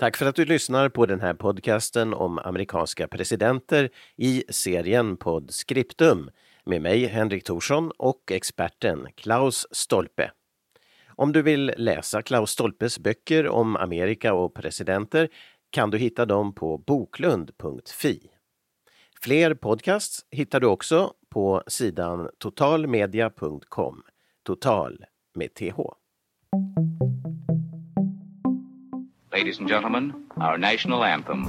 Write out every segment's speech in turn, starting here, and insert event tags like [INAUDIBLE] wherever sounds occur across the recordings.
Tack för att du lyssnar på den här podcasten om amerikanska presidenter i serien Podscriptum med mig Henrik Thorsson och experten Klaus Stolpe. Om du vill läsa Klaus Stolpes böcker om Amerika och presidenter kan du hitta dem på boklund.fi. Fler podcasts hittar du också på sidan totalmedia.com. Total med TH. Ladies and gentlemen, our national anthem.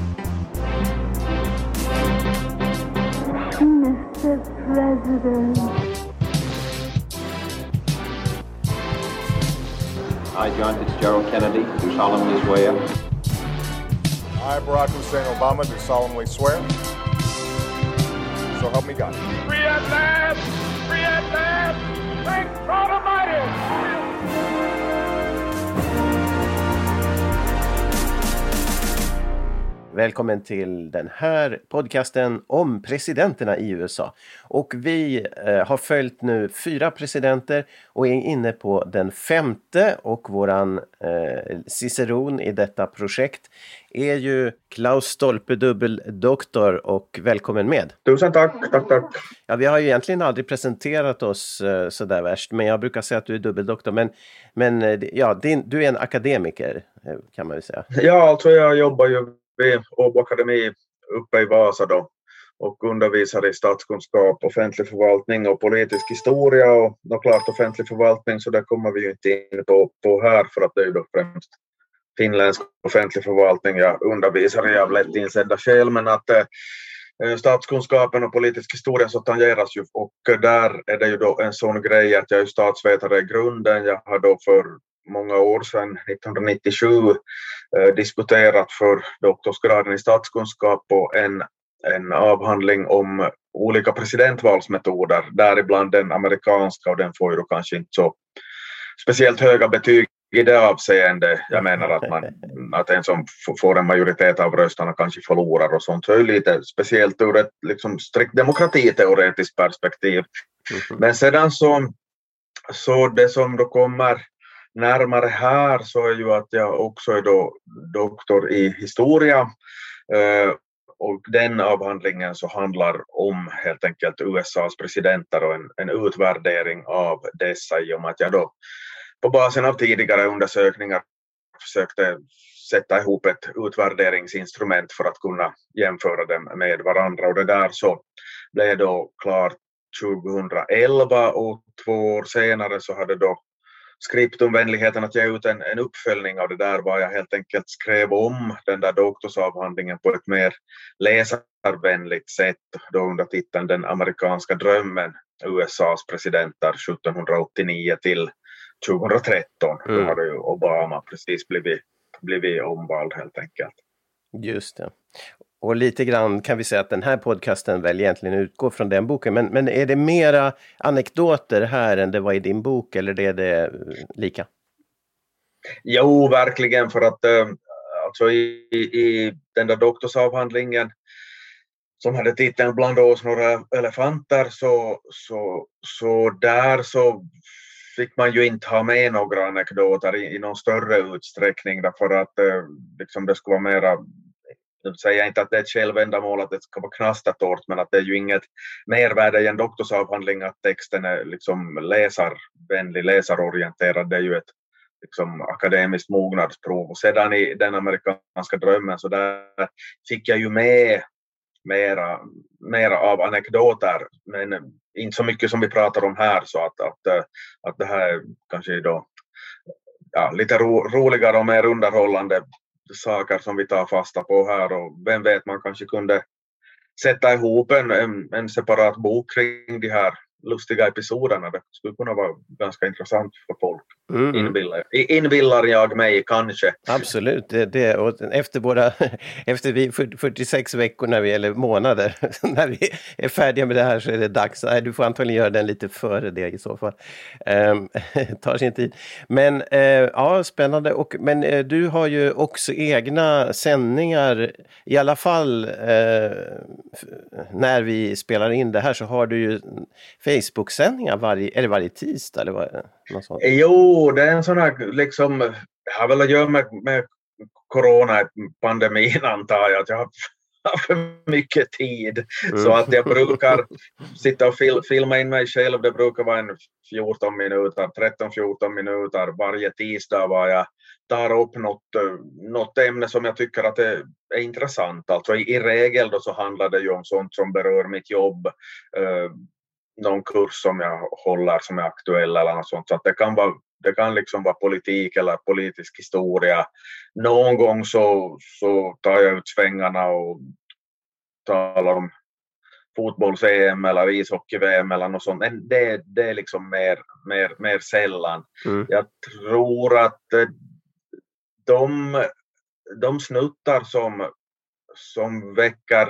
Mr. President. I, John Fitzgerald Kennedy, do solemnly swear. I, Barack Hussein Obama, do solemnly swear. So help me God. Free at last! Free at last! Thank God Almighty! Välkommen till den här podcasten om presidenterna i USA. Och vi eh, har följt nu fyra presidenter och är inne på den femte och våran eh, ciceron i detta projekt är ju Klaus Stolpe, dubbeldoktor och välkommen med! Tusen tack, tack, tack! Ja, vi har ju egentligen aldrig presenterat oss eh, sådär värst, men jag brukar säga att du är dubbeldoktor. Men, men eh, ja, din, du är en akademiker eh, kan man ju säga. Ja, alltså jag jobbar ju vid Åbo Akademi uppe i Vasa då och undervisar i statskunskap, offentlig förvaltning och politisk historia. Och då klart offentlig förvaltning så där kommer vi ju inte in på, på här för att det är ju då främst finländsk offentlig förvaltning jag undervisar i. Av lätt insedda skäl men att eh, statskunskapen och politisk historia så tangeras ju. Och där är det ju då en sån grej att jag är statsvetare i grunden. Jag har då för många år sedan, 1997, eh, disputerat för doktorsgraden i statskunskap på en, en avhandling om olika presidentvalsmetoder, däribland den amerikanska och den får ju då kanske inte så speciellt höga betyg i det avseende. Jag menar att, man, att en som får en majoritet av rösterna kanske förlorar och sånt. Så är det lite speciellt ur ett liksom, strikt demokratiteoretiskt perspektiv. Mm. Men sedan så, så det som då kommer närmare här så är ju att jag också är då doktor i historia. Eh, och den avhandlingen så handlar om helt enkelt USAs presidenter och en, en utvärdering av dessa i och med att jag då på basen av tidigare undersökningar försökte sätta ihop ett utvärderingsinstrument för att kunna jämföra dem med varandra och det där så blev då klart 2011 och två år senare så hade då skriptumvänligheten att ge ut en, en uppföljning av det där var jag helt enkelt skrev om den där doktorsavhandlingen på ett mer läsarvänligt sätt då under titeln Den amerikanska drömmen USAs presidenter 1789 till 2013. Mm. Då hade ju Obama precis blivit, blivit omvald helt enkelt. Just det. Och lite grann kan vi säga att den här podcasten väl egentligen utgår från den boken. Men, men är det mera anekdoter här än det var i din bok eller är det eh, lika? Jo, verkligen för att eh, alltså i, i den där doktorsavhandlingen som hade titeln Bland oss några elefanter så, så, så där så fick man ju inte ha med några anekdoter i, i någon större utsträckning därför att eh, liksom det skulle vara mera nu säger jag inte att det är ett självändamål att det ska vara knastertorrt, men att det är ju inget mervärde i en doktorsavhandling att texten är liksom läsarvänlig, läsarorienterad. Det är ju ett liksom, akademiskt mognadsprov. Och sedan i den amerikanska drömmen så där fick jag ju med mera, mera av anekdoter, men inte så mycket som vi pratar om här, så att, att, eh, att det här är kanske då ja, lite ro, roligare och mer underhållande saker som vi tar fasta på här och vem vet, man kanske kunde sätta ihop en, en, en separat bok kring de här lustiga episoderna. Det skulle kunna vara ganska intressant för folk. Mm. Inbillar, inbillar jag mig kanske. Absolut, det, det, och efter, våra, [LAUGHS] efter vi 46 veckor när vi, eller månader [LAUGHS] när vi är färdiga med det här så är det dags. Nej, du får antagligen göra den lite före det i så fall. Um, [LAUGHS] tar sin tid. Men uh, ja, spännande. Och, men uh, du har ju också egna sändningar, i alla fall uh, när vi spelar in det här så har du ju Facebook-sändningar varje, eller varje tisdag? Eller vad, något sånt. Jo, det är en sån här liksom, det har väl att göra med, med coronapandemin [LAUGHS] antar jag att jag har för mycket tid. Så Mm. att jag brukar [LAUGHS] sitta och fil, filma in mig själv. Det brukar vara en 14 minuter, 13-14 minuter varje tisdag var jag tar upp något, eh, något ämne som jag tycker att det är intressant. Alltså i, i regel då så handlar det ju om sånt som berör mitt jobb. Eh, någon kurs som jag håller som är aktuell eller något sånt. Så det kan vara det kan liksom vara politik eller politisk historia. Någon gång så, så tar jag ut svängarna och talar om fotbolls-EM eller ishockey-VM eller något sånt. Men det, det är liksom mer, mer, mer sällan. Mm. Jag tror att eh, de, de snuttar som, som väcker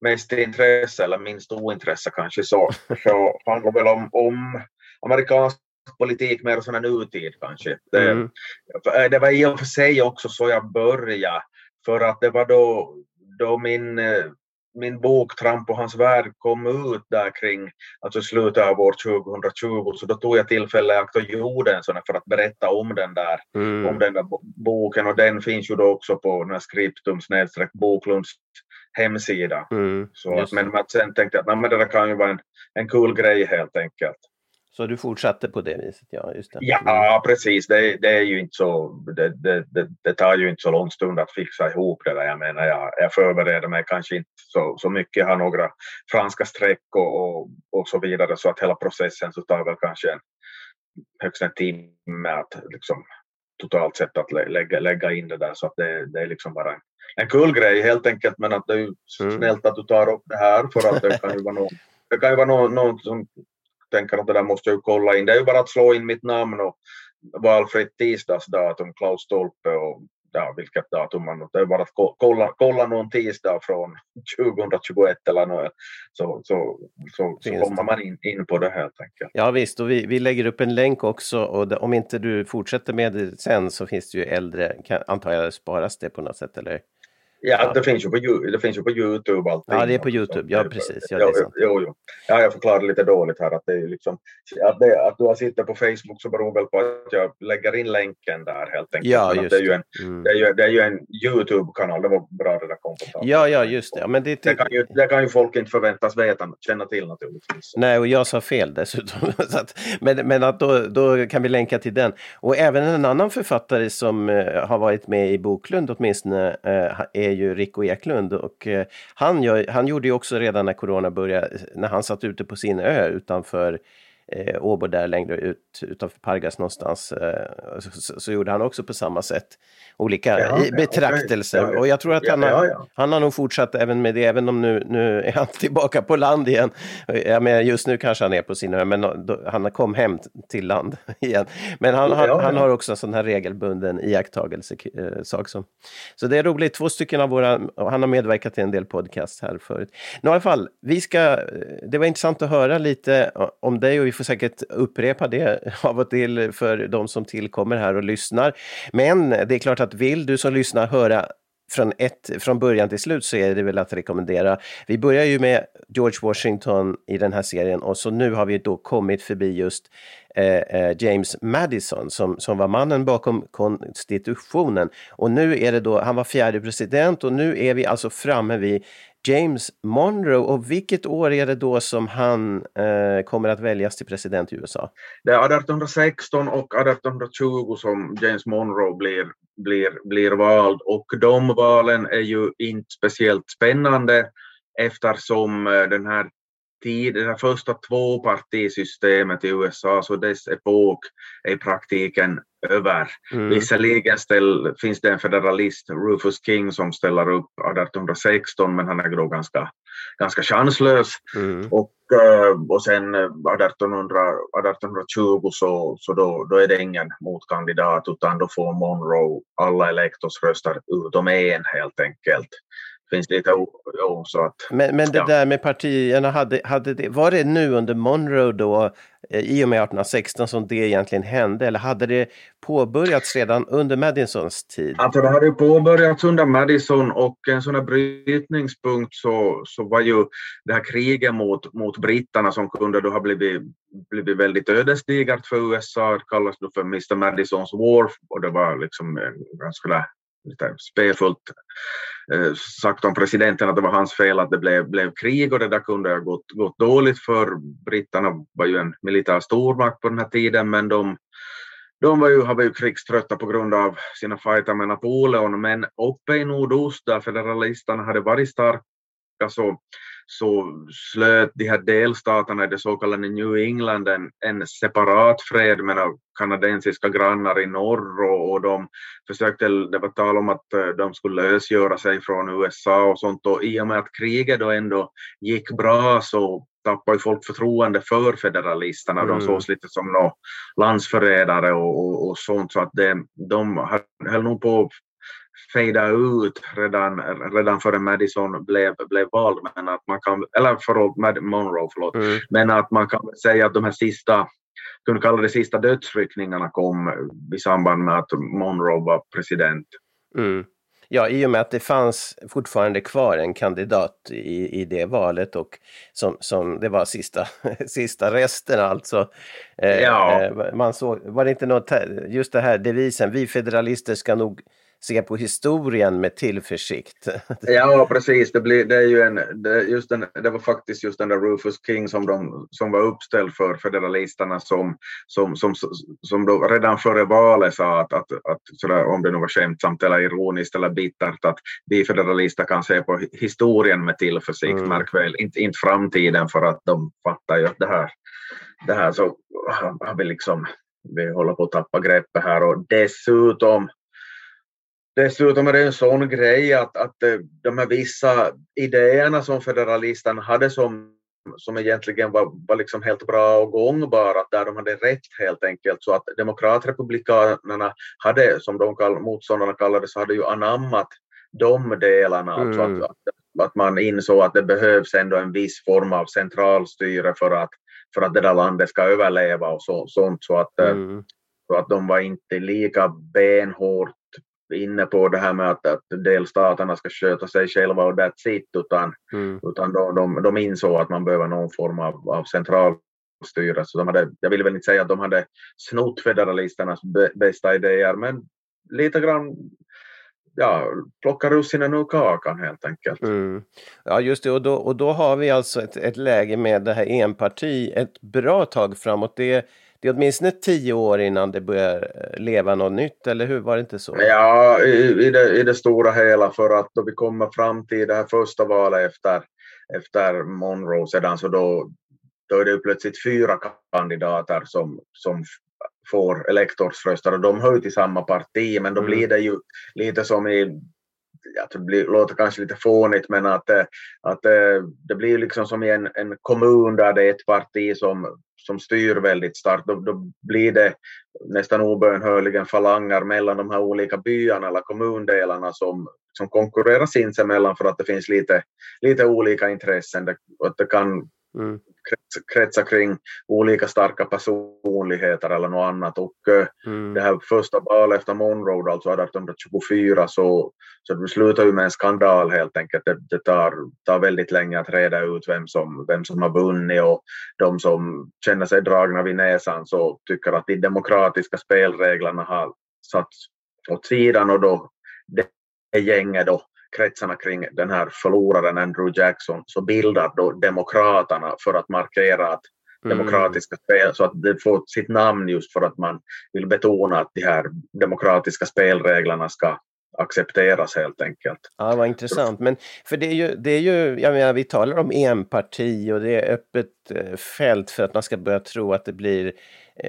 mest intresse eller minst ointresse kanske så, så handlar väl om, om amerikansk politik mer sån här nutid kanske. Det, Mm. det var i och för sig också så jag började för att det var då, då min, eh, min bok Tramp och hans värld kom ut där kring alltså slutet av år 2020 så då tog jag tillfälle i akt och gjorde en sån här för att berätta om den där Mm. om den där bo- boken och den finns ju då också på Skriptum Boklunds hemsida. Mm. Så att, men att sen tänkte jag att nej, men det där kan ju vara en, en kul grej helt enkelt. Så du fortsatte på det viset, ja. Just det. Ja, precis. Det, det är ju inte så, det, det, det, det tar ju inte så lång stund att fixa ihop det där. Jag menar, jag, jag förbereder mig kanske inte så, så mycket. Jag har några franska streck och, och, och så vidare så att hela processen så tar väl kanske en, högst en timme att liksom totalt sett att lä- lägga, lägga in det där så att det, det är liksom bara en, en kul grej helt enkelt men att det är ju Mm. snällt att du tar upp det här för att det kan ju vara någon, det kan ju vara någon, någon som tänker att det där måste jag ju kolla in. Det är ju bara att slå in mitt namn och valfritt tisdagsdatum, Klaus Stolpe och ja, vilket datum man Det är bara att ko- kolla, kolla någon tisdag från [LAUGHS] 2021 eller något så, så, så, så kommer man in, in på det helt enkelt. Ja visst, och vi, vi lägger upp en länk också och det, om inte du fortsätter med det sen så finns det ju äldre, kan, antar jag sparas det på något sätt eller? Ja. Det, finns ju på, det finns ju på Youtube allting. Ja, det är på. Youtube. Ja, precis. Ja, det är sant. jo, jo. Ja, jag förklarar lite dåligt här att det är liksom att, det, att du har sitter på Facebook så beror väl på att jag lägger in länken där helt enkelt. Ja, just det. Är ju en, Mm. det, är ju, det är ju en Youtube-kanal, det var bra det där kom på tal. Ja, ja, just det. Ja, men det, Det kan, ju, det kan ju folk inte förväntas veta, känna till naturligtvis. Nej, och jag sa fel dessutom. [LAUGHS] Att, men men att då, då kan vi länka till den. Och även en annan författare som eh, har varit med i Boklund åtminstone eh, är ju Rico Eklund. Och, eh, han, gör, han gjorde ju också redan när corona började, när han satt ute på sin ö utanför eh, Åbo där längre ut utanför Pargas någonstans eh, så, så, så gjorde han också på samma sätt olika Ja, i- betraktelser. Ja, ja. Och jag tror att han, har, han har nog fortsatt även med det, även om nu, nu är han [LAUGHS] tillbaka på land igen. Ja, men just nu kanske han är på sin ö, men då, han kom hem till land [LAUGHS] igen. Men han, han, han har också en sån här regelbunden iakttagelse, eh, sak som. Så det är roligt, två stycken av våra, han har medverkat i en del podcast här förut. Men I alla fall, vi ska, eh, det var intressant att höra lite om dig och får säkert upprepa det [LAUGHS] av och till för de som tillkommer här och lyssnar. Men det är klart att vill du som lyssnar höra från, ett, från början till slut så är det väl att rekommendera. Vi börjar ju med George Washington i den här serien och så nu har vi då kommit förbi just eh, eh, James Madison som, som var mannen bakom konstitutionen. Och nu är det då, han var fjärde president och nu är vi alltså framme vid James Monroe och vilket år är det då som han eh, kommer att väljas till president i USA? Det är 1816 och 1820 som James Monroe blir, blir, blir vald och de valen är ju inte speciellt spännande eftersom eh, den här tid, det här första tvåpartisystemet i USA, så dess epok är i praktiken över. Mm. Visserligen ställ, finns det en federalist, Rufus King, som ställer upp 1816 men han är då ganska, ganska chanslös. Mm. Och, eh, och sen eh, 1800, 1820 så, så då, då är det ingen motkandidat utan då får Monroe alla elektorsröster utom en helt enkelt. Finns lite o, o, så att Men, men det Ja. där med partierna, hade, hade det, var det nu under Monroe då, eh, i och med 1816 som det egentligen hände, eller hade det påbörjats redan under Madisons tid? Alltså det hade påbörjats under Madison och en sån här brytningspunkt så, så var ju det här kriget mot, mot britterna som kunde då ha blivit, blivit väldigt ödesdigert för USA, det kallas då för Mr Madisons War och det var liksom en ganska lite spefullt eh, Eh, sagt om presidenten att det var hans fel att det blev, blev krig och det där kunde ha gått, gått dåligt för britterna. Var ju en militär stormakt på den här tiden men de de var ju, ju krigströtta på grund av sina fighter med Napoleon, men uppe i nordost där federalisterna hade varit starka så, så slöt de här delstaterna i det så kallade New England en, en separat fred med kanadensiska grannar i norr och, och de försökte, det var tal om att eh, de skulle lösgöra sig från USA och sånt och i och med att kriget då ändå gick bra så tappade ju folk förtroende för federalisterna. Mm. De sågs lite som no, landsförrädare och, och, och, sånt så att det, de höll nog på fejda ut redan, redan före Madison blev, blev vald. Men att man kan, eller förlåt, Monroe, förlåt. Mm. Men att man kan säga att de här sista kunde kalla det sista dödsryckningarna kom i samband med att Monroe var president. Mm. Ja, i och med att det fanns fortfarande kvar en kandidat i, i det valet och som, som det var sista, [LAUGHS] sista resten alltså. Eh, ja. Eh, man såg, var det inte något, just det här devisen, vi federalister ska nog se på historien med tillförsikt. [LAUGHS] Ja, precis. Det, blir, det, är ju en, det, just den, det var faktiskt just den där Rufus King som, de, som var uppställd för federalisterna som, som, som, som då redan före valet sa att, att, att sådär, om det nu var skämtsamt eller ironiskt eller bittert att vi federalister kan se på historien med tillförsikt, mm. märk väl, inte, inte framtiden för att de fattar ju att det här, det här så har vi liksom vi håller på att tappa greppet här och dessutom Dessutom är det en sån grej att, att eh, de här vissa idéerna som federalisterna hade som, som egentligen var, var liksom helt bra och gångbara, där de hade rätt helt enkelt, så att demokratrepublikanerna hade, som de kall, motståndarna kallade så hade ju anammat de delarna, mm. alltså att, att, att man insåg att det behövs ändå en viss form av centralstyre för att, för att det där landet ska överleva och så, sånt, så att, eh, mm. så att de var inte lika benhårt inne på det här med att, att delstaterna ska sköta sig själva och that's it, utan, mm. utan de, de, de insåg att man behöver någon form av, av centralstyre. Så de hade, jag vill väl inte säga att de hade snott federalisternas bästa idéer, men lite grann ja, plocka russinen ur kakan helt enkelt. Mm. Ja just det och då, och då har vi alltså ett, ett läge med det här enparti ett bra tag framåt. Det det är åtminstone tio år innan det börjar eh, leva något nytt, eller hur? Var det inte så? Ja, i, i, det, i det stora hela, för att då vi kommer fram till det här första valet efter, efter Monroe sedan, så då, då är det plötsligt fyra kandidater som, som får elektorsröster och de hör ju till samma parti, men då mm. blir det ju lite som i jag tror det blir, låter kanske lite fånigt, men att, eh, att eh, det blir liksom som i en, en kommun där det är ett parti som, som styr väldigt starkt, då, då blir det nästan obönhörligen falanger mellan de här olika byarna eller kommundelarna som, som konkurrerar sinsemellan för att det finns lite, lite olika intressen. Det, att det kan mm. kretsa kring olika starka personligheter eller något annat. Och eh, mm. det här första valet efter Monroe, alltså 1824, så, så det slutar ju med en skandal helt enkelt. Det, det tar, tar väldigt länge att reda ut vem som, vem som har vunnit och de som känner sig dragna vid näsan så tycker att de demokratiska spelreglerna har satts åt sidan och då det gänget då kretsarna kring den här förloraren Andrew Jackson så bildar då Demokraterna för att markera att mm. demokratiska spel, så att det får sitt namn just för att man vill betona att de här demokratiska spelreglerna ska accepteras helt enkelt. Ja, vad intressant. Men för det är ju, det är ju jag menar, vi talar om enparti och det är öppet eh, fält för att man ska börja tro att det blir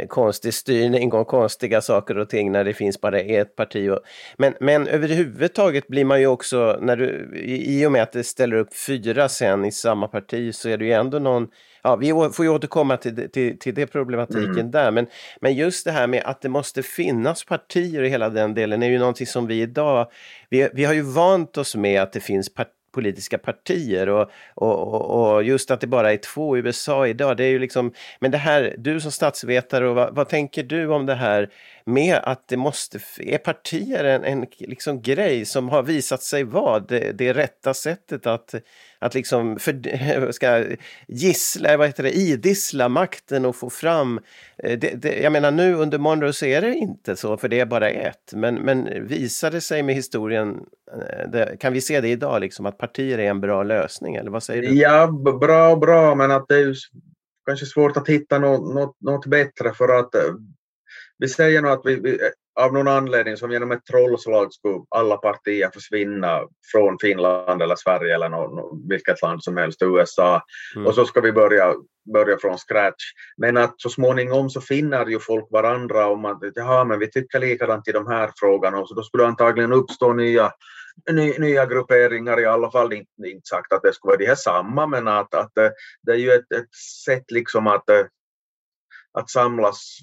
konstig styrning [LAUGHS] och konstiga saker och ting när det finns bara ett parti. Och, men, men överhuvudtaget blir man ju också, när du, i, i och med att det ställer upp fyra sen i samma parti så är det ju ändå någon Ja, vi får ju återkomma till, till, till det problematiken mm. där, men, men just det här med att det måste finnas partier i hela den delen är ju någonting som vi idag, vi, vi har ju vant oss med att det finns partier politiska partier. Och, och, och, just att det bara är två i USA idag, det är ju liksom, men det här, du som statsvetare, och vad, vad tänker du om det här med att det måste, är partier en, en liksom grej som har visat sig vara det, det rätta sättet att, att liksom för, [LAUGHS] ska gissla, vad heter det, idissla makten och få fram... Eh, det, det, jag menar nu under Monroe så är det inte så, för det är bara ett. Men, men visar det sig med historien, eh, det, kan vi se det idag, liksom, att partier är en bra lösning? Eller vad säger du? Ja, bra, bra, men att det är kanske svårt att hitta något, något, något bättre för att eh, vi säger nog att vi, vi, av någon anledning som genom ett trollslag skulle alla partier försvinna från Finland eller Sverige eller någon, vilket land som helst, USA, mm. och så ska vi börja, börja från scratch. Men att så småningom så finner ju folk varandra om att jaha, men vi tycker likadant i de här frågorna och så då skulle det antagligen uppstå nya ny, nya grupperingar i alla fall, inte, inte sagt att det skulle vara de här samma, men att, att det, det är ju ett, ett sätt liksom att, att samlas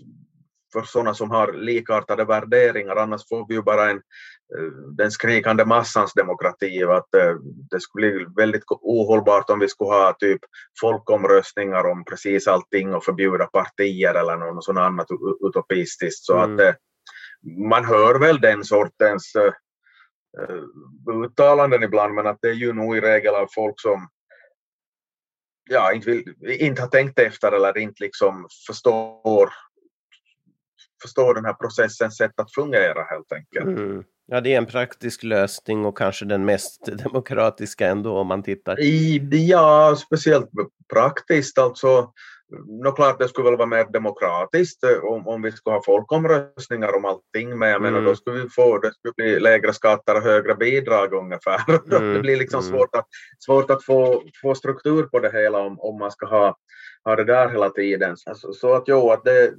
för sådana som har likartade värderingar, annars får vi ju bara en, den skrikande massans demokrati. Att det skulle bli väldigt ohållbart om vi skulle ha typ folkomröstningar om precis allting och förbjuda partier eller något sådant annat utopistiskt. Så mm. att man hör väl den sortens uttalanden ibland, men att det är ju nog i regel av folk som ja, inte, vill, inte har tänkt efter eller inte liksom förstår, förstår den här processens sätt att fungera helt enkelt. Mm. Ja, det är en praktisk lösning och kanske den mest [LAUGHS] demokratiska ändå om man tittar. I, ja, speciellt praktiskt alltså. Nå klart det skulle väl vara mer demokratiskt eh, om, om vi skulle ha folkomröstningar om allting, men jag menar mm. då skulle vi få, det skulle bli lägre skatter och högre bidrag ungefär. [LAUGHS] Mm. det blir liksom mm. svårt att, svårt att få, få struktur på det hela om, om man ska ha, ha det där hela tiden. Alltså, så att jo, att det,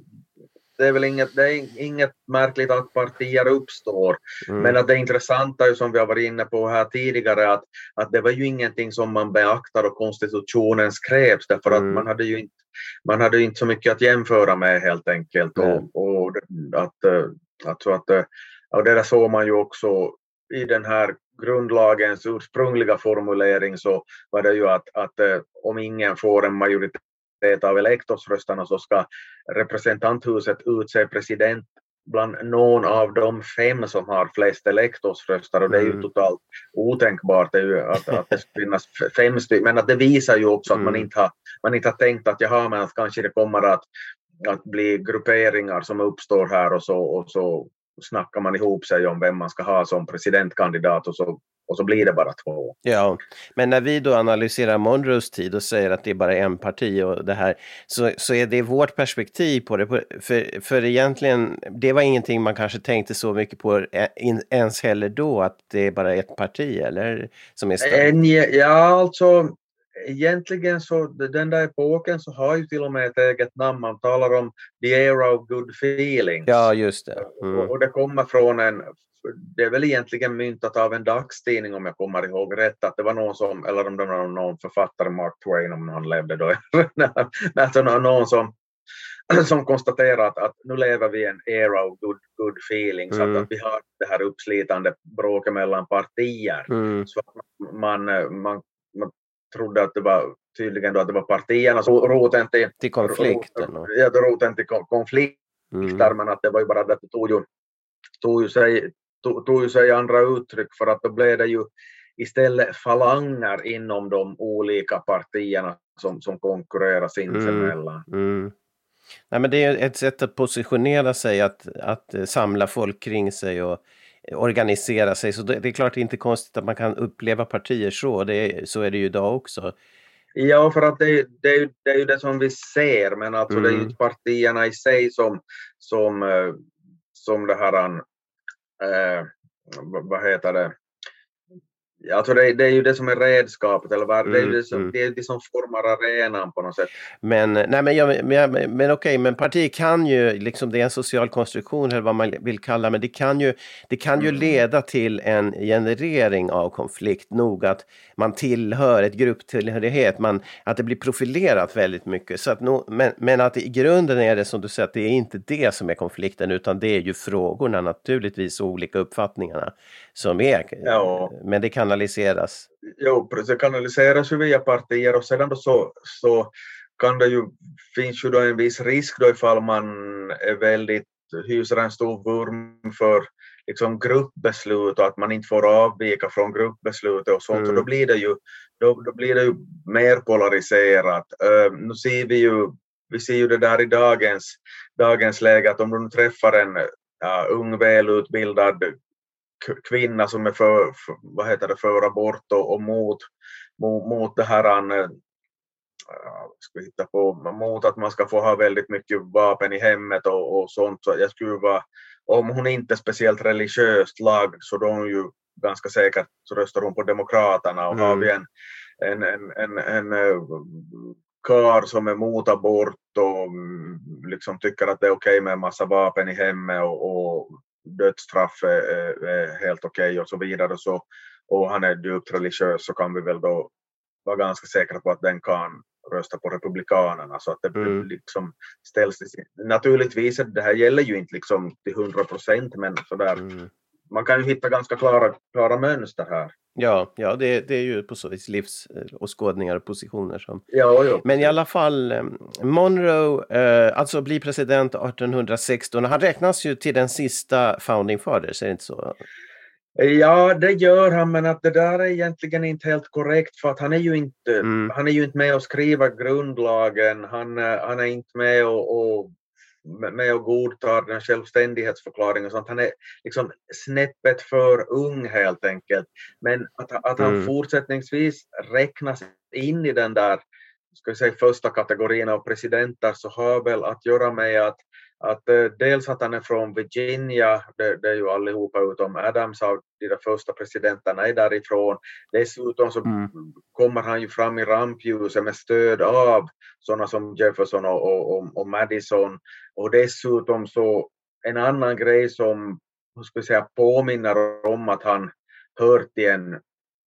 det är väl inget, det är inget märkligt att partier uppstår. Mm. Men att det intressanta är som vi har varit inne på här tidigare att, att det var ju ingenting som man beaktar och konstitutionen skrevs därför mm. att man hade ju inte man hade inte så mycket att jämföra med helt enkelt. Mm. Och, och att, eh, alltså att, eh, och det där såg man ju också i den här grundlagens ursprungliga formulering så var det ju att, att eh, om ingen får en majoritet av elektorsröstarna så ska representanthuset utse president bland någon av de fem som har flest elektorsröster och det är ju mm. totalt otänkbart det ju att, att det ska finnas fem stycken. Men att det visar ju också att mm. man, inte har, man inte har tänkt att jaha, men att kanske det kommer att, att bli grupperingar som uppstår här och så, och så snackar man ihop sig om vem man ska ha som presidentkandidat och så och så blir det bara två. Ja, men när vi då analyserar Monroes tid och säger att det är bara en parti och det här, så, så är det vårt perspektiv på det. För, för egentligen, det var ingenting man kanske tänkte så mycket på ens heller då, att det är bara ett parti, eller? Som är starkt. Ja, alltså egentligen så den där epoken så har ju till och med ett eget namn. Man talar om the era of good feelings. Ja, just det. Mm. Och, och, det kommer från en, det är väl egentligen myntat av en dagstidning om jag kommer ihåg rätt, att det var någon som, eller om det var någon författare, Mark Twain om han levde då, [LAUGHS] alltså någon som, [CLEARS THROAT] som konstaterar att, att nu lever vi i en era of good, good feelings, mm. att, att vi har det här uppslitande bråket mellan partier. Mm. Så man, man, man trodde att det var tydligen då att det var partierna som roten till, till konflikten. Ja, roten till konflikter, mm. men att det var ju bara det att det tog ju, tog ju sig tog, tog ju sig andra uttryck för att då blev det ju istället falanger inom de olika partierna som, som konkurrerar sinsemellan. Mm, mm. Nej, men det är ett sätt att positionera sig, att, att samla folk kring sig och organisera sig. Så det, det är klart det är inte konstigt att man kan uppleva partier så. Det är, så är det ju idag också. Ja, för att det, det, det är ju det som vi ser, men alltså mm. det är ju mm. partierna i sig som, som, eh, som det här eh, vad heter det, Alltså det, det, är ju det som är redskapet, eller vad, mm, det är ju det som, mm. det, det som formar arenan på något sätt. Men, nej, men, jag, men, men okej, men partier kan ju, liksom det är en social konstruktion eller vad man vill kalla men det kan ju, det kan ju mm. leda till en generering av konflikt nog att man tillhör ett grupptillhörighet, man, att det blir profilerat väldigt mycket. Så att no, men, men att i grunden är det som du säger, att det är inte det som är konflikten utan det är ju frågorna naturligtvis och olika uppfattningarna som är. Ja. Men det kanaliseras. Jo, det kanaliseras ju via partier och sedan då så, så kan det ju, finns ju då en viss risk då ifall man är väldigt hyser en stor vurm för liksom gruppbeslut och att man inte får avvika från gruppbeslut och sånt. Mm. Och då blir det ju, då, då blir det ju mer polariserat. Uh, nu ser vi ju, vi ser ju det där i dagens, dagens läge att om du träffar en uh, ung välutbildad kvinna som är för, för, vad heter det, för abort och, och mot, mot, mot det här uh, ska hitta på, mot att man ska få ha väldigt mycket vapen i hemmet och, och sånt. Så jag skulle vara, om hon inte är speciellt religiöst lagd så då är hon ju ganska säkert så röstar hon på Demokraterna och mm. har vi en, en, en, en, en, en kar som är mot abort och mm, liksom tycker att det är okej okay med en massa vapen i hemmet och, och dödsstraff är, är helt okej okay och så vidare så, och han är djupt religiös så kan vi väl då vara ganska säkra på att den kan rösta på Republikanerna. Så att det mm. liksom ställs Naturligtvis, det här gäller ju inte liksom till 100 procent, men sådär, mm. man kan ju hitta ganska klara, klara mönster här. Ja, ja det, det är ju på så vis livsåskådningar och positioner som... Ja, ja. Men i alla fall, eh, Monroe, eh, alltså blir president 1816, han räknas ju till den sista founding fathers, är det inte så? Ja, det gör han, men att det där är egentligen inte helt korrekt för att han är ju inte, mm. han är ju inte med och skriver grundlagen, han, eh, han är inte med och, och med och godtar den självständighetsförklaringen och sånt. Han är liksom snäppet för ung helt enkelt. Men att, att han mm. fortsättningsvis räknas in i den där ska säga, första kategorin av presidenter så har väl att göra med att att eh, dels att han är från Virginia, det, det är ju allihopa utom Adams av de där första presidenterna är därifrån. Dessutom så mm. kommer han ju fram i rampljuset med stöd av sådana som Jefferson och, och, och, Madison. Och dessutom så en annan grej som ska säga, påminner om att han hör till en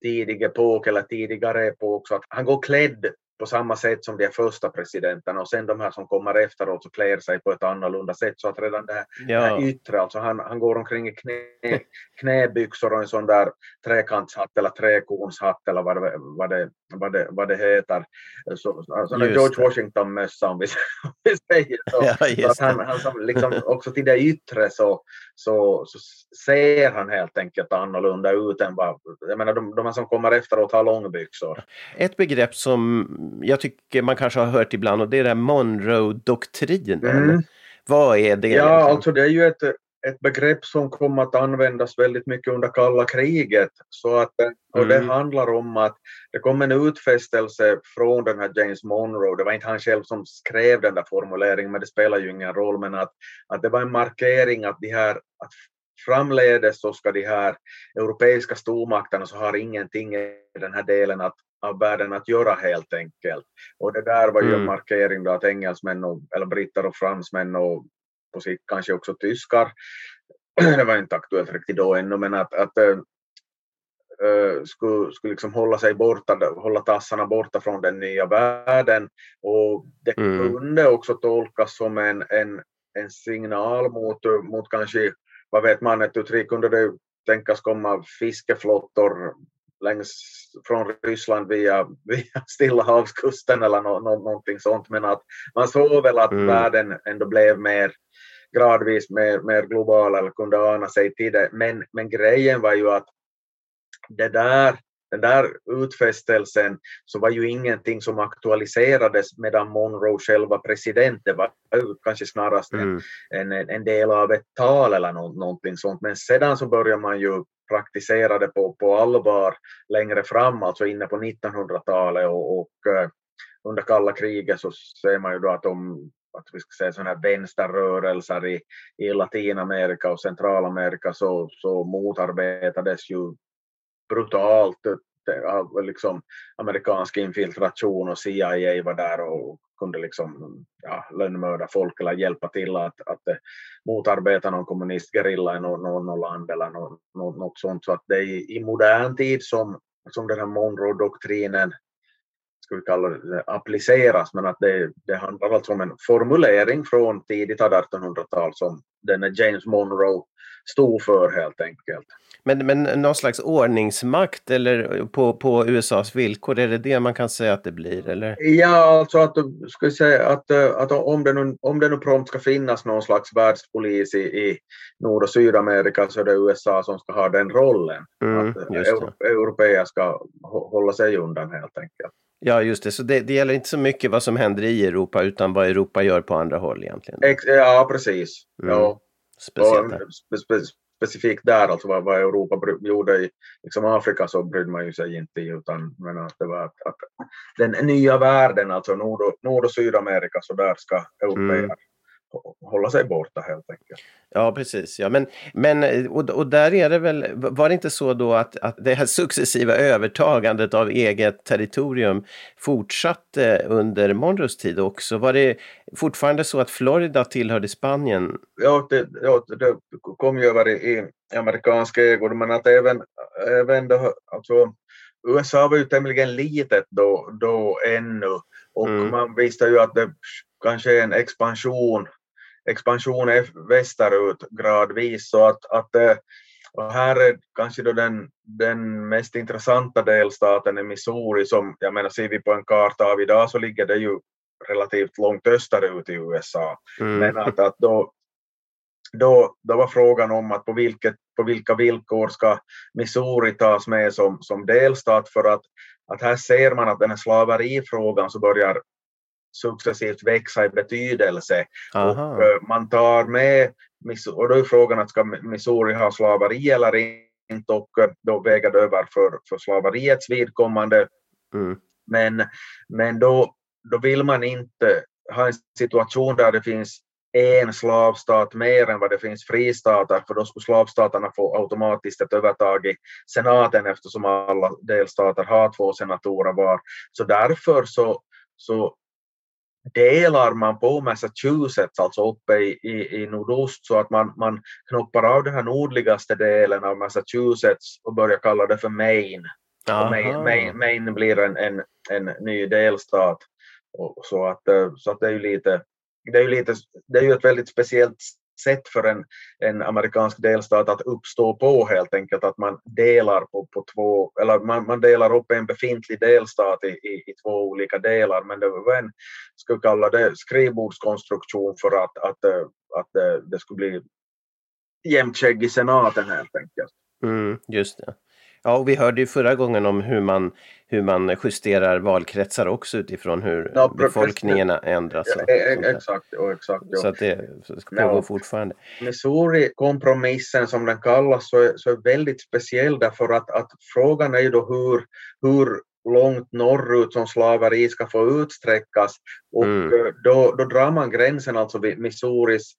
tidig epok eller tidigare epok, så att han går klädd på samma sätt som de första presidenterna och sen de här som kommer efteråt så klär sig på ett annorlunda sätt så att redan det här, ja. det här yttre, alltså han, han går omkring i knä, knäbyxor och en sån där trekantshatt eller träkornshatt eller vad det, vad det, vad det, vad det heter. Så, alltså George Washington-mössa om [LAUGHS] vi, säger så. Ja, så att han, han som liksom, också till det yttre så, så, så ser han helt enkelt annorlunda ut än vad, jag menar de, de som kommer efteråt har långbyxor. Ett begrepp som jag tycker man kanske har hört ibland och det är den Monroe-doktrinen. Mm. Vad är det? Ja, liksom? alltså det är ju ett, ett begrepp som kom att användas väldigt mycket under kalla kriget. Så att, och det mm. handlar om att det kom en utfästelse från den här James Monroe, det var inte han själv som skrev den där formuleringen, men det spelar ju ingen roll, men att, att det var en markering att de här att framledes så ska de här europeiska stormakterna så har ingenting i den här delen att, av världen att göra helt enkelt. Och det där var ju mm. en markering då att engelsmän, och, eller britter och fransmän och på sikt kanske också tyskar, det [CLEARS THROAT] var inte aktuellt riktigt då ännu, men att, att äh, skulle, skulle liksom hålla sig borta, hålla tassarna borta från den nya världen. Och det mm. kunde också tolkas som en, en, en signal mot, mot kanske, vad vet man, ett uttryck kunde det tänkas komma fiskeflottor längs från Ryssland via, via Stilla havskusten eller no, no, någonting sånt. Men att man såg väl att mm. världen ändå blev mer gradvis mer, mer global eller kunde ana sig till det. Men, men grejen var ju att det där, den där utfästelsen så var ju ingenting som aktualiserades medan Monroe själv var president. Det var kanske snarast mm. en, en, en, del av ett tal eller no, någonting sånt. Men sedan så började man ju praktisera det på, på allvar längre fram, alltså inne på 1900-talet och, och uh, under kalla kriget så ser man ju då att de att vi ska säga sådana här vänsterrörelser i, i Latinamerika och Centralamerika så, så motarbetades ju brutalt av liksom amerikansk infiltration och CIA var där och kunde liksom ja, lönnmörda folk eller hjälpa till att, att eh, motarbeta någon kommunistgerilla i något, något land eller något, något, sånt. Så att det är i modern tid som, som den här Monroe-doktrinen ska vi kalla det, appliceras, men att det, det handlar alltså om en formulering från tidigt 1800-tal som den James Monroe stod för helt enkelt. Men, men någon slags ordningsmakt eller på, på USAs villkor, är det det man kan säga att det blir? Eller? Ja, alltså att, ska jag säga, att, att om, det nu, om det nu prompt ska finnas någon slags världspolis i, i Nord och Sydamerika så är det USA som ska ha den rollen. Mm, att det. europeer ska hå- hålla sig undan helt enkelt. Ja, just det. Så det, det gäller inte så mycket vad som händer i Europa utan vad Europa gör på andra håll egentligen. Ex, ja, precis. Mm. Ja. Speciellt där. spe, spe, specifikt där, alltså vad, vad Europa gjorde i liksom Afrika så brydde man ju sig inte utan men att det var att, att den nya världen, alltså Nord och, Nord och Sydamerika, så där ska europeer Mm. Hå- hålla sig borta helt enkelt. Ja, precis. Ja, men, men, och, och där är det väl, var det inte så då att, att det här successiva övertagandet av eget territorium fortsatte under Monroes tid också? Var det fortfarande så att Florida tillhörde Spanien? Ja, det, ja, det kom ju över i, i amerikansk ägo, men att även, även då, alltså, USA var ju tämligen litet då, då ännu och Mm. man visste ju att det kanske är en expansion, expansion västerut gradvis så att, att eh, och här är kanske då den, den mest intressanta delstaten är Missouri som, jag menar ser vi på en karta av idag så ligger det ju relativt långt österut i USA. Mm. Men att, att då, då, då var frågan om att på, vilket, på vilka villkor ska Missouri tas med som, som delstat för att, att här ser man att den här slaverifrågan så börjar successivt växa i betydelse. Aha. Och eh, man tar med, och då är frågan att ska Missouri ha slaveri eller inte och eh, då väger det över för, för slaveriets vidkommande. Mm. Men, men då, då vill man inte ha en situation där det finns en slavstat mer än vad det finns fristater, för då skulle slavstaterna få automatiskt ett övertag i senaten eftersom alla delstater har två senatorer var. Så därför så, så delar man på Massachusetts, alltså uppe i, i, i nordost, så att man, man knoppar av den här nordligaste delen av Massachusetts och börjar kalla det för Maine. Maine. Maine, Maine blir en, en, en ny delstat. Och, så att, eh, så att det är ju lite, det är ju lite, det är ju ett väldigt speciellt sätt för en, en amerikansk delstat att uppstå på helt enkelt, att man delar på, på två, eller man, man delar upp en befintlig delstat i, i, i två olika delar, men det var en, skulle kalla det skrivbordskonstruktion för att, att, att, att eh, det skulle bli jämnt skägg i senaten helt enkelt. Mm, just det. Ja, och vi hörde ju förra gången om hur man, hur man justerar valkretsar också utifrån hur Ja, befolkningen ändras. och Ja, e- där. exakt, och exakt. ja. Så att det ska Ja. fortfarande. Missouri-kompromissen som den kallas så är, så är väldigt speciell därför att, att frågan är ju då hur, hur långt norrut som slaveri ska få utsträckas och Mm. eh, då, då drar man gränsen alltså vid Missouris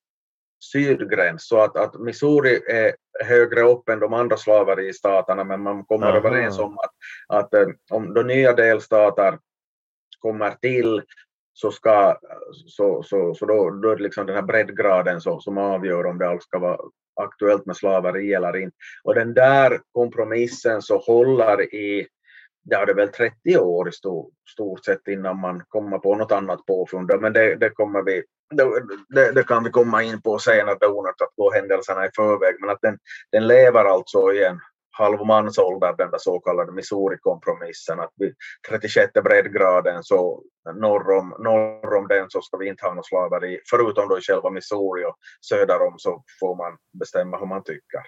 sydgräns så att, att Missouri är högre upp än de andra slaveristaterna men man kommer Aha. överens om att, att eh, om de nya delstater kommer till så, ska, så, så, så då, då är det liksom den här breddgraden så, som avgör om det alls ska vara aktuellt med slaveri eller inte. Och den där kompromissen så håller i, det är väl 30 år i stort, stort sett innan man kommer på något annat påfund. Men det, det kommer vi det, det, kan vi komma in på senare, det är onödigt att gå händelserna i förväg, men att den, den lever alltså i en halv mansålder, den där så kallade Missouri-kompromissen, att vid 36 breddgraden så norr om, norr om den så ska vi inte ha något slaveri, förutom då i själva Missouri och söder om så får man bestämma hur man tycker.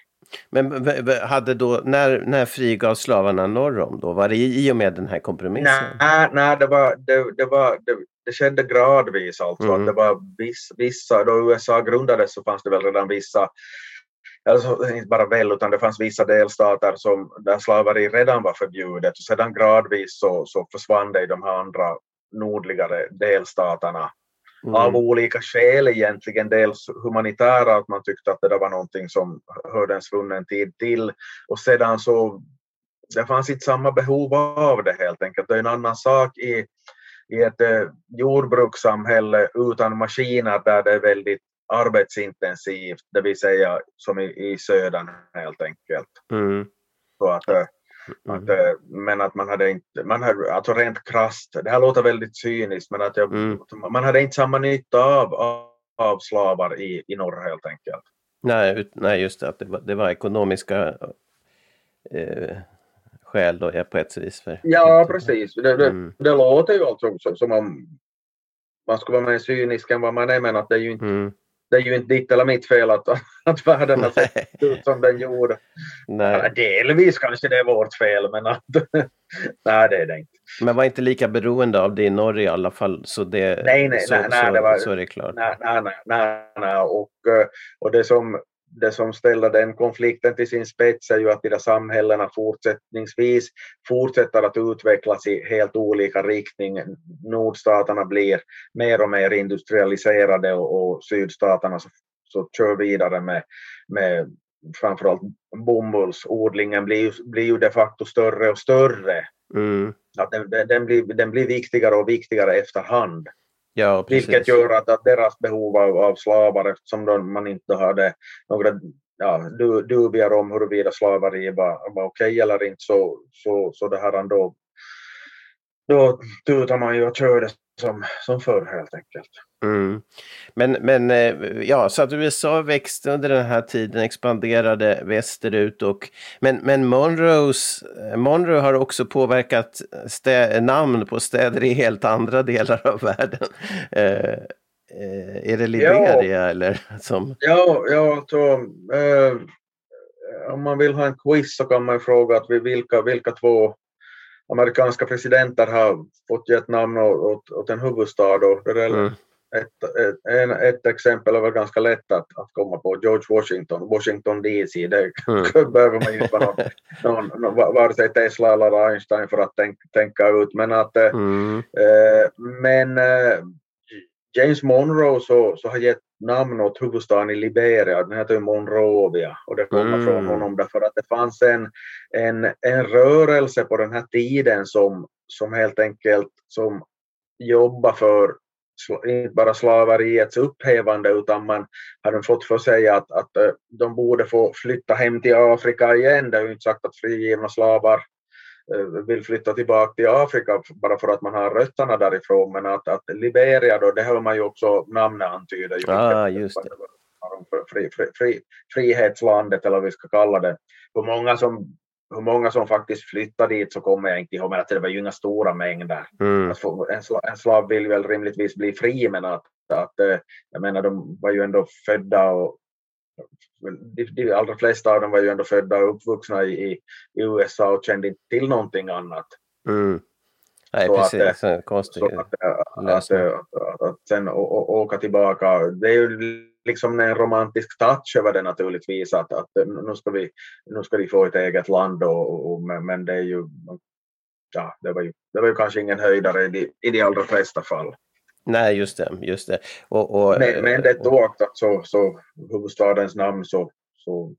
Men hade då, när, när frigavs slavarna norr om då? Var det i och med den här kompromissen? Nej, nej det, var, det, det, var, det, det skedde gradvis alltså. Mm. Att det var viss, vissa, då USA grundades så fanns det väl redan vissa, alltså inte bara väl utan det fanns vissa delstater som, där slaveri redan var förbjudet och sedan gradvis så, så försvann det i de här andra nordligare delstaterna Mm. av olika skäl egentligen. Dels humanitära, att man tyckte att det där var någonting som hörde en svunnen tid till. Och sedan så, det fanns inte samma behov av det helt enkelt. Det är en annan sak i, i ett eh, jordbrukssamhälle utan maskiner där det är väldigt arbetsintensivt, det vill säga som i, i södern helt enkelt. Mm. Så att, eh, Mm. att, eh, men att man hade inte, man hade, alltså rent krasst, det här låter väldigt cyniskt, men att jag, Mm. man hade inte samma nytta av, av, av slavar i, i norr helt enkelt. Nej, nej, just det. Att det, var, det var ekonomiska eh, skäl då, ja, på ett vis. För, Ja, precis. Det, det, Mm. det låter ju alltså som, som om man skulle vara mer cynisk än vad man är, men att det är ju inte, Mm. det är ju inte ditt eller mitt fel att, att världen har sett ut som den gjorde. Nej. Ja, delvis kanske det är vårt fel, men att, [LAUGHS] nej, det är det inte. Men var inte lika beroende av det i Norge i alla fall. Så det, Nej, nej, så, nej, nej, så, det var- så är det klart. Nej, nej, nej, nej, nej. Och, eh, och det, som, det som ställer den konflikten till sin spets är ju att de där samhällena fortsättningsvis fortsätter att utvecklas i helt olika riktning. Nordstaterna blir mer och mer industrialiserade och, och sydstaterna så, så kör vidare med, med framförallt bomullsodlingen blir, ju- blir ju de facto större och större. Mm. Att den, den, blir, den blir viktigare och viktigare efterhand. Ja. Vilket gör att, att deras behov av, av slavar, eftersom de, man inte hade några ja, du, dubier om huruvida slaveri var, var okej eller inte, så, så, så det här då, då tutar man ju och kör det som, som förr helt enkelt. Mm. Men, men eh, ja, så att USA växte under den här tiden, expanderade västerut och men, men Monroes, eh, Monroe har också påverkat stä, namn på städer i helt andra delar av världen. Eh, eh, är det Liberia eller som? Ja, ja alltså, eh, om man vill ha en quiz så kan man fråga att vi, vilka, vilka två amerikanska presidenter har fått gett namn åt, åt, en huvudstad. Och det är Mm. ett, ett, ett exempel väl ganska lätt att, att komma på, George Washington, Washington DC. Det Mm. [LAUGHS] behöver man inte vara någon, någon, någon, vare sig Tesla eller Einstein för att tänk, tänka ut. Men, att, eh, Mm. eh, men eh, James Monroe så, så har gett namn åt huvudstaden i Liberia, den heter ju Monrovia och det kommer Mm. från honom därför att det fanns en, en, en rörelse på den här tiden som, som helt enkelt som jobbar för inte bara slaveriets upphävande utan man hade fått för sig att, att eh, de borde få flytta hem till Afrika igen. Det är ju inte sagt att frigivna slavar vill flytta tillbaka till Afrika bara för att man har rötterna därifrån. Men att, att Liberia då, det hör man ju också namnet antyder. Ju, Ah, just det. Fri, fri, fri, frihetslandet eller vad vi ska kalla det. Hur många som hur många som faktiskt flyttade dit så kommer jag inte ihåg, men att det var ju inga stora mängder. Mm. Att få- en, sla, en slav vill väl rimligtvis bli fri, men att, att eh, jag menar, de var ju ändå födda och de, de allra flesta av dem var ju ändå födda och uppvuxna i, i USA och kände inte till någonting annat. Mm. Nej, Så att, precis. Så konstigt. Så att, att, att, att, att sen å, å, åka tillbaka, det är ju liksom en romantisk touch över det naturligtvis, att, att nu, ska vi, nu ska de få ett eget land, och, och, men, men det är ju Ja, det var ju, det var ju kanske ingen höjdare i de, i de allra flesta fall. Nej, just det. Just det. Och, och, Men, men det oaktat så, så huvudstadens namn så, så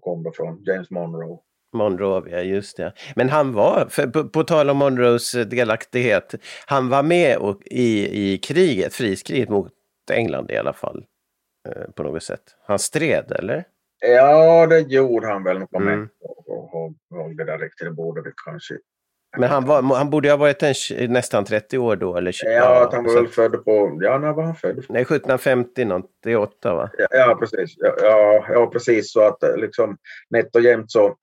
kom det från James Monroe. Monrovia, just det. Men han var, för, på, på tal om Monroes delaktighet, han var med och, i, i kriget, friskriget mot England i alla fall. Eh, på något sätt. Han stred, eller? Ja, det gjorde han väl. Nu kommer Mm. jag inte ihåg- ihåg det där riktigt. Det borde vi kanske. Men han, var, han borde ha varit en, nästan 30 år då, eller? tj- Ja, att han var väl född på... Ja, när var han född? Nej, 1750 98 va? Ja, ja precis. Ja, ja, precis. Så att eh, liksom nätt och jämnt så,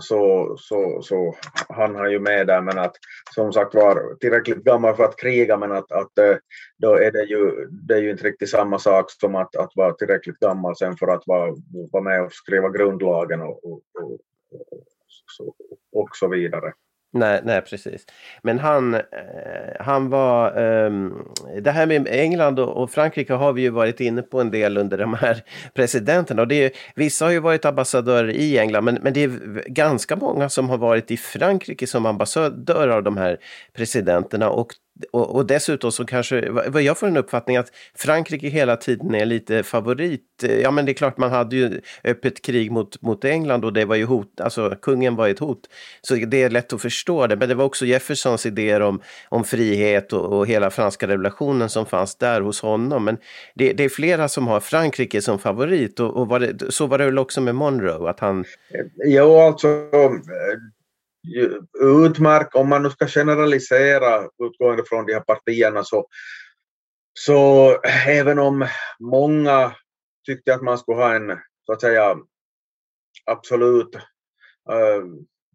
så, så, så han har ju med där, men att som sagt var tillräckligt gammal för att kriga, men att, att eh, då är det ju, det är ju inte riktigt samma sak som att, att vara tillräckligt gammal sen för att vara, vara med och skriva grundlagen och, och, och, och, så, och så vidare. Nej, nej, precis. Men han, eh, han var... Um, det här med England och, och Frankrike har vi ju varit inne på en del under de här [LAUGHS] presidenterna. Och det är, vissa har ju varit ambassadörer i England, men, men det är ganska många som har varit i Frankrike som ambassadörer av de här presidenterna. Och, och, och dessutom så kanske, vad jag får en uppfattning att Frankrike hela tiden är lite favorit. Ja, men det är klart man hade ju öppet krig mot, mot England och det var ju hot, alltså kungen var ett hot. Så det är lätt att förstå det. Men det var också Jeffersons idéer om, om frihet och, och hela franska revolutionen som fanns där hos honom. Men det, det är flera som har Frankrike som favorit och, och var det, så var det väl också med Monroe, att han... Jo, alltså utmärkt, om man nu ska generalisera utgående från de här partierna så, så även om många tyckte att man skulle ha en så att säga absolut äh,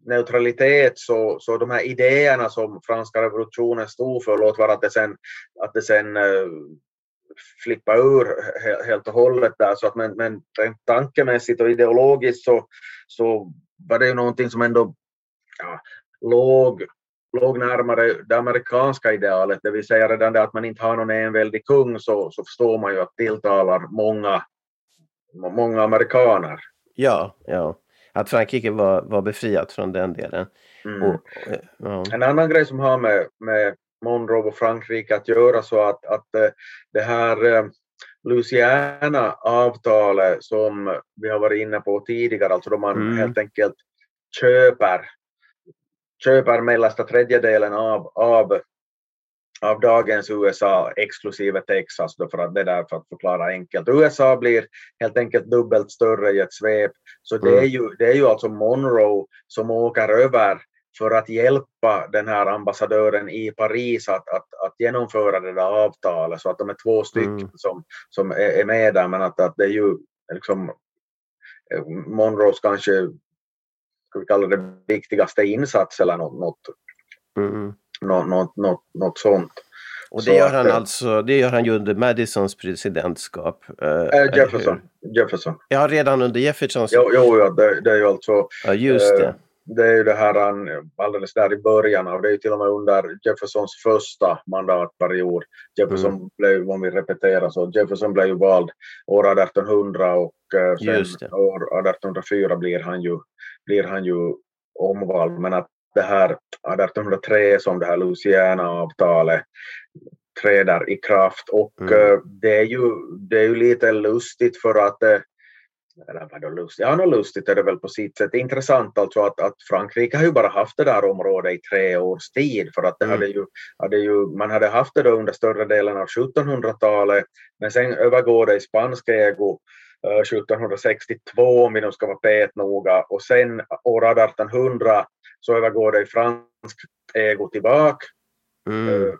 neutralitet så, så de här idéerna som franska revolutionen stod för, låt vara att det sen, att det sen äh, flippa ur helt och hållet där, så att men, men tankemässigt och ideologiskt så, så var det ju någonting som ändå ja, låg, låg närmare det amerikanska idealet, det vill säga redan det att man inte har någon enväldig kung så, så förstår man ju att tilltalar många, många amerikaner. Ja, ja. Att Frankrike var, var befriat från den delen. Mm. Och, ja. En annan grej som har med, med Monroe och Frankrike att göra så att, att eh, det här eh, Louisiana-avtalet som vi har varit inne på tidigare, alltså då man mm. helt enkelt köper, köper mellersta tredjedelen av, av, av dagens USA exklusive Texas, då för att det där för att förklara enkelt. USA blir helt enkelt dubbelt större i ett svep, så mm. det, är ju, det är ju alltså Monroe som åker över för att hjälpa den här ambassadören i Paris att, att, att genomföra det där avtalet så att de är två stycken mm. som, som är, med där men att, att det är ju liksom eh, Monroes kanske ska vi kalla det viktigaste insats eller något, något, mm. något, något, något, något sånt. Och det gör, han alltså, det gör han ju under Madisons presidentskap. Äh, Jefferson. Jefferson. Ja, redan under Jeffersons. Jo, jo ja, det, det är ju alltså. Ja, just det det är ju det här alldeles där i början av, det är ju till och med under Jeffersons första mandatperiod. Jefferson mm. blev, om vi repeterar så, Jefferson blev ju vald år 1800 och eh, sen år 1804 blir han ju, blir han ju omvald. Men att det här 1803 som det här Louisiana-avtalet träder i kraft och mm. Eh, det, är ju, det är ju lite lustigt för att eh, eller vadå lustigt, ja något lustigt är det väl på sitt sätt. Intressant alltså att, att Frankrike har ju bara haft det där området i tre års tid för att det mm. hade ju, hade ju, man hade haft det under större delen av 1700-talet men sen övergår det i spansk ägo 1762 eh, om vi nu ska vara petnoga och sen år 1800 så övergår det i fransk ägo tillbaka. Mm. Uh,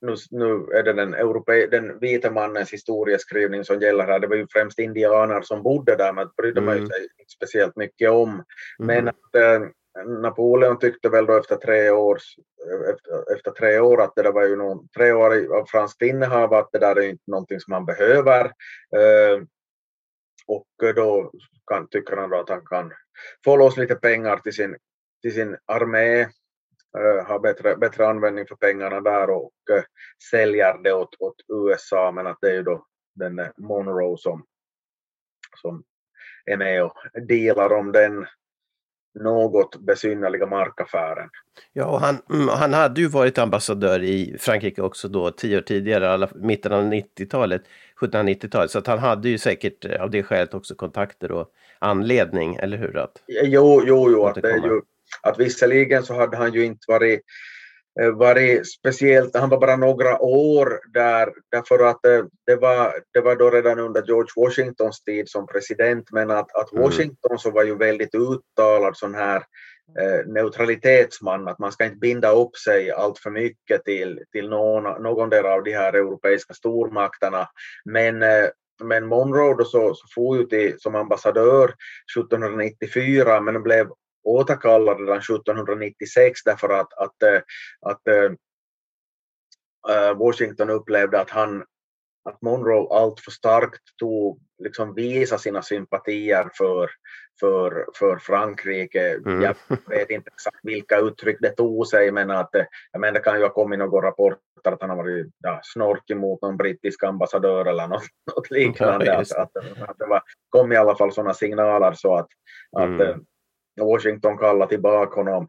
nu, nu är det den, europe, den vita mannens historieskrivning som gäller här. Det var ju främst indianer som bodde där, men det brydde mm. man sig inte speciellt mycket om. Mm. Men att, äh, Napoleon tyckte väl då efter tre, års, efter, efter tre år att det där var ju någon, tre år av franskt innehav att det där är inte någonting som man behöver. Äh, och eh, då kan, tycker han då att han kan få loss lite pengar till sin, till sin armé eh, äh, har bättre, bättre användning för pengarna där och eh, äh, säljer det åt, åt USA men att det är ju då den Monroe som, som är med och dealar om den något besynnerliga markaffären. Ja, och han, mm, han hade ju varit ambassadör i Frankrike också då tio år tidigare, alla, mitten av 90-talet, 1790-talet, så att han hade ju säkert eh, av det skälet också kontakter och anledning, eller hur? Att, jo, jo, jo, att det ju att visserligen så hade han ju inte varit, eh, varit speciellt, han var bara några år där därför att det, eh, det, var, det var då redan under George Washingtons tid som president men att, att mm. Washington så var ju väldigt uttalad sån här Eh, neutralitetsman, att man ska inte binda upp sig allt för mycket till, till någon, någon del av de här europeiska stormakterna. Men eh, men Monroe då så, så for ju till, som ambassadör 1794 men blev återkallad redan 1796 därför att, att, eh, att, att Washington upplevde att han att Monroe allt för starkt tog, liksom visa sina sympatier för, för, för Frankrike. Mm. Jag vet inte exakt vilka uttryck det tog sig, men att, jag menar, det kan ju ha kommit några rapporter att han har varit ja, snorkig mot någon brittisk ambassadör eller något, [LAUGHS] något liknande. Ja, att, att, att, det var, kom i alla fall sådana signaler så att, mm. att Washington kallar tillbaka honom.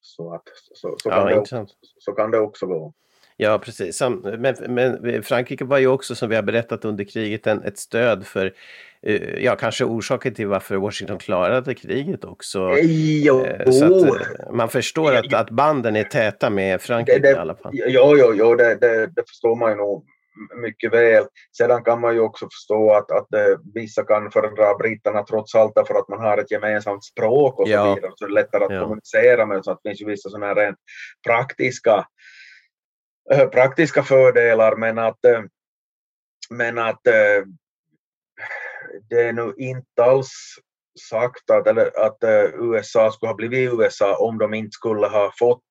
Så, att, så, så, kan ja, det, så kan det också gå. Ja, precis. Men, men, Frankrike var ju också, som vi har berättat under kriget, en, ett stöd för, eh, ja, kanske orsaken till varför Washington klarade kriget också. Jo. Eh, så att, eh, man förstår att, att banden är täta med Frankrike det, det, i alla fall. Jo, jo, jo det, det, det förstår man ju nog mycket väl. Sedan kan man ju också förstå att, att eh, vissa kan föredra britterna trots allt därför att man har ett gemensamt språk och så ja. vidare, så det är lättare att ja. kommunicera med. Så att det finns ju vissa sådana här rent praktiska, praktiska fördelar, men att, äh, men att äh, det är nu inte alls sagt att, eller, att USA skulle ha blivit USA om de inte skulle ha fått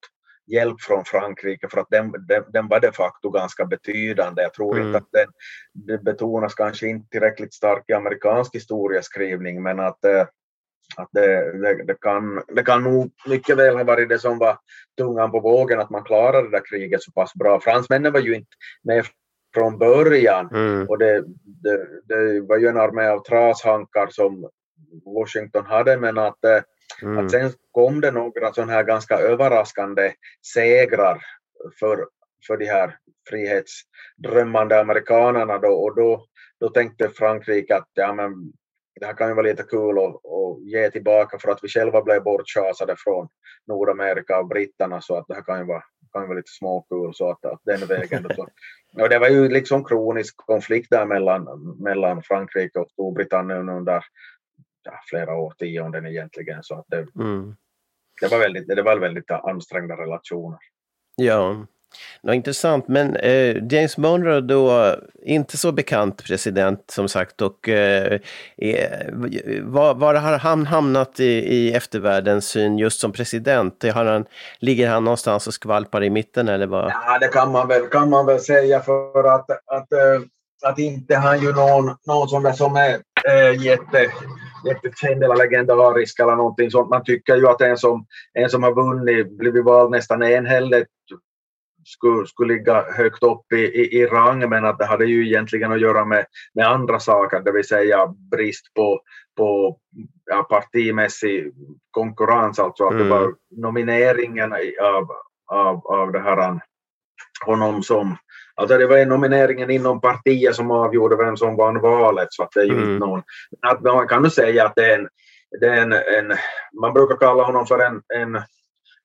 hjälp från Frankrike för att den, den, den var de facto ganska betydande. Jag tror mm. inte att den det betonas kanske inte tillräckligt starkt i amerikansk historieskrivning men att, att det, det, det, kan, det kan nog mycket väl ha varit det som var tungan på vågen att man klarade det där kriget så pass bra. Fransmännen var ju inte med från början mm. och det, det, det, var ju en armé av trashankar som Washington hade men att, eh, mm. att sen kom det några sådana här ganska överraskande segrar för, för de här frihetsdrömmande amerikanerna då och då, då tänkte Frankrike att ja, men det här kan ju vara lite kul att, att ge tillbaka för att vi själva blev bortschasade från Nordamerika och britterna så att det här kan ju vara, kan ju vara lite småkul så att, att den vägen. Så. [LAUGHS] Och det var ju liksom kronisk konflikt där mellan, mellan Frankrike och Storbritannien under ja, flera årtionden egentligen så att det, mm. det, var väldigt, det var väldigt ansträngda relationer. Ja, Ja, intressant, men eh, James Monroe då, inte så bekant president som sagt och eh, eh var, var, har han hamnat i, i eftervärldens syn just som president? Har han, ligger han någonstans och skvalpar i mitten eller vad? Ja, det kan man väl, kan man väl säga för att, att, eh, att inte han ju någon, någon som är, som är äh, jätte jättekänd eller legendarisk eller någonting sånt. Man tycker ju att en som, en som har vunnit, blivit vald nästan enhälligt skulle, skulle ligga högt upp i, i, i, rang men att det hade ju egentligen att göra med, med andra saker, det vill säga brist på, på ja, partimässig konkurrens, alltså att mm. det var nomineringen av, av, av det här honom som Alltså det var nomineringen inom partiet som avgjorde vem som vann valet så att det är ju mm. inte någon... Att man kan ju säga att det är en, det är en, en man brukar kalla honom för en, en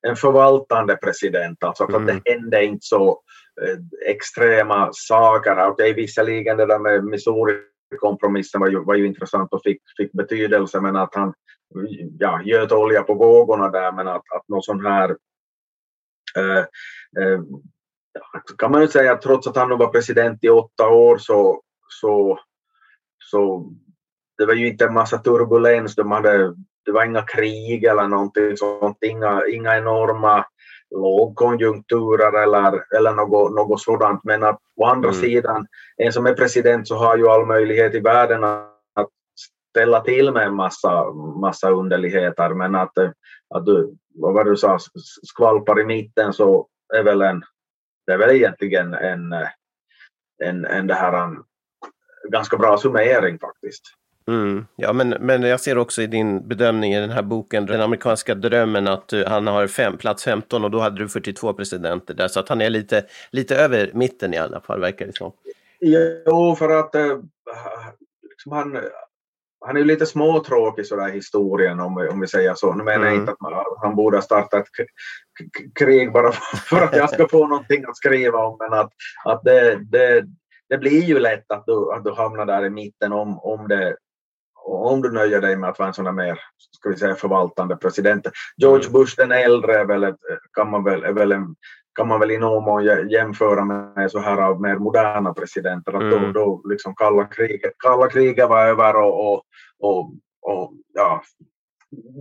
en förvaltande president, alltså för mm. att det hände inte så eh, extrema saker. Okej, okay, visserligen det där med Missouri-kompromissen var ju, var ju intressant och fick, fick betydelse, men att han ja, göt olja på vågorna där, men att, att någon sån här eh, eh, kan man ju säga att trots att han nu var president i åtta år så, så, så det var ju inte en massa turbulens. De hade det var inga krig eller någonting sånt, inga, inga enorma lågkonjunkturer eller, eller något, något sådant. Men att å andra mm. sidan, en som är president så har ju all möjlighet i världen att ställa till med en massa, massa underligheter. Men att, att du, vad var du sa, skvalpar i mitten så är väl en, det är väl egentligen en, en, en det här en ganska bra summering faktiskt. Mm. Ja, men, men jag ser också i din bedömning i den här boken, Den amerikanska drömmen, att han har fem, plats 15 och då hade du 42 presidenter där, så att han är lite, lite över mitten i alla fall, verkar det som. Jo, för att äh, liksom han, han är ju lite småtråkig sådär historien om, om vi säger så. Nu menar jag mm. inte att man, han borde ha startat krig bara [LAUGHS] för att jag ska få någonting att skriva om, men att, att det, det, det blir ju lätt att du, att du hamnar där i mitten om, om det om du nöjer dig med att vara en sån där mer ska vi säga, förvaltande president. George mm. Bush den äldre är väl, ett, kan, man väl, är väl en, kan man väl i någon mån jämföra med så här av mer moderna presidenter. Att mm. då, då liksom kalla kriget, kalla kriget var över och, och, och, och ja,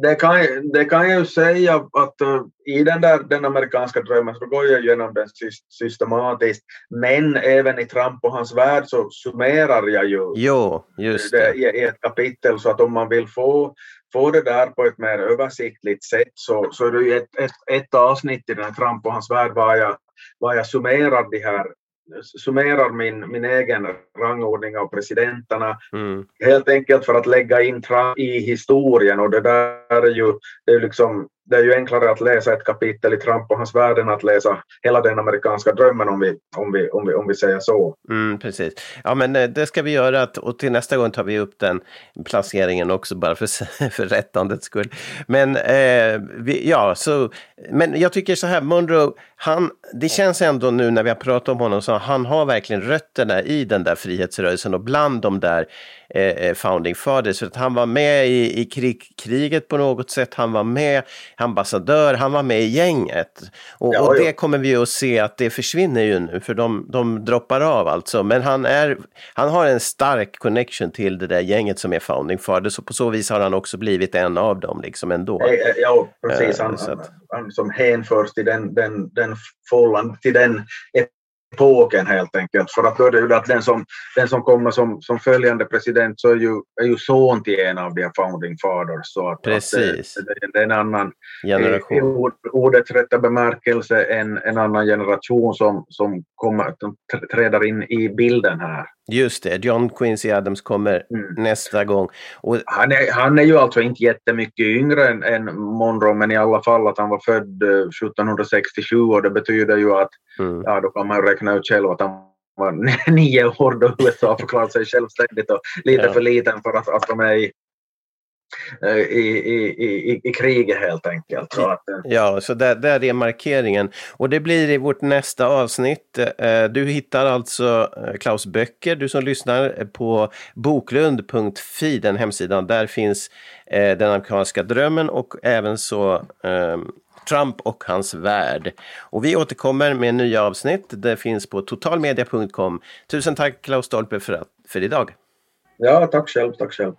det kan, det kan jag ju säga att uh, i den där den amerikanska drömmen så går jag igenom den systematiskt. Men även i Trump och hans värld så summerar jag ju jo, just det. det i ett kapitel så att om man vill få, få det där på ett mer översiktligt sätt så, så är det ju ett, ett, ett avsnitt i den här Trump och hans värld var jag, var jag summerar de här summerar min, min egen rangordning av presidenterna mm. helt enkelt för att lägga in Trump i historien och det där är ju, det är liksom det är ju enklare att läsa ett kapitel i Trump och hans värld än att läsa hela den amerikanska drömmen om vi, om vi, om vi, om vi säger så. Mm, precis. Ja, men eh, det ska vi göra och till nästa gång tar vi upp den placeringen också bara för, [LAUGHS] för rättandets skull. Men eh, vi, ja, så, men jag tycker så här, Munro, han, det känns ändå nu när vi har pratat om honom så han har verkligen rötterna i den där frihetsrörelsen och bland de där eh, Founding Fathers. För att han var med i, i krig, kriget på något sätt, han var med ambassadör, han var med i gänget. Och, Ja, och det kommer vi att se att det försvinner ju nu, för de, de droppar av alltså. Men han, är, han har en stark connection till det där gänget som är Founding Fathers och på så vis har han också blivit en av dem liksom ändå. Eh, eh, Ja, precis. Eh, Han, så han, han som hänförs till den, den, den fållan, till den epoken helt enkelt. För att då är det ju att den som, den som kommer som, som följande president så är ju, är ju son till en av de founding fathers. Så att, Precis. Att det, det, det är en annan, i Generation. ord, ordets rätta bemärkelse, en, en annan generation som, som kommer, som tr- träder in i bilden här. Just det, John Quincy Adams kommer Mm. nästa gång. Och Han är, han är ju alltså inte jättemycket yngre än, än Monroe, men i alla fall att han var född eh, 1767 och det betyder ju att, mm, ja då kan man ju räkna ut själv att han var [LAUGHS] nio år då USA förklarade sig självständigt och lite Ja. för liten för att, att de är i, eh, i, i, i, i kriget helt enkelt. Så att, eh, Ja, så där, där är markeringen. Och det blir i vårt nästa avsnitt. Eh, Du hittar alltså Klaus böcker, du som lyssnar, på boklund.fi, den hemsidan. Där finns Den amerikanska drömmen och även så eh, Trump och hans värld. Och vi återkommer med nya avsnitt. Det finns på totalmedia.com. Tusen tack Klaus Stolpe för, att- för idag. ja, tack själv, tack själv.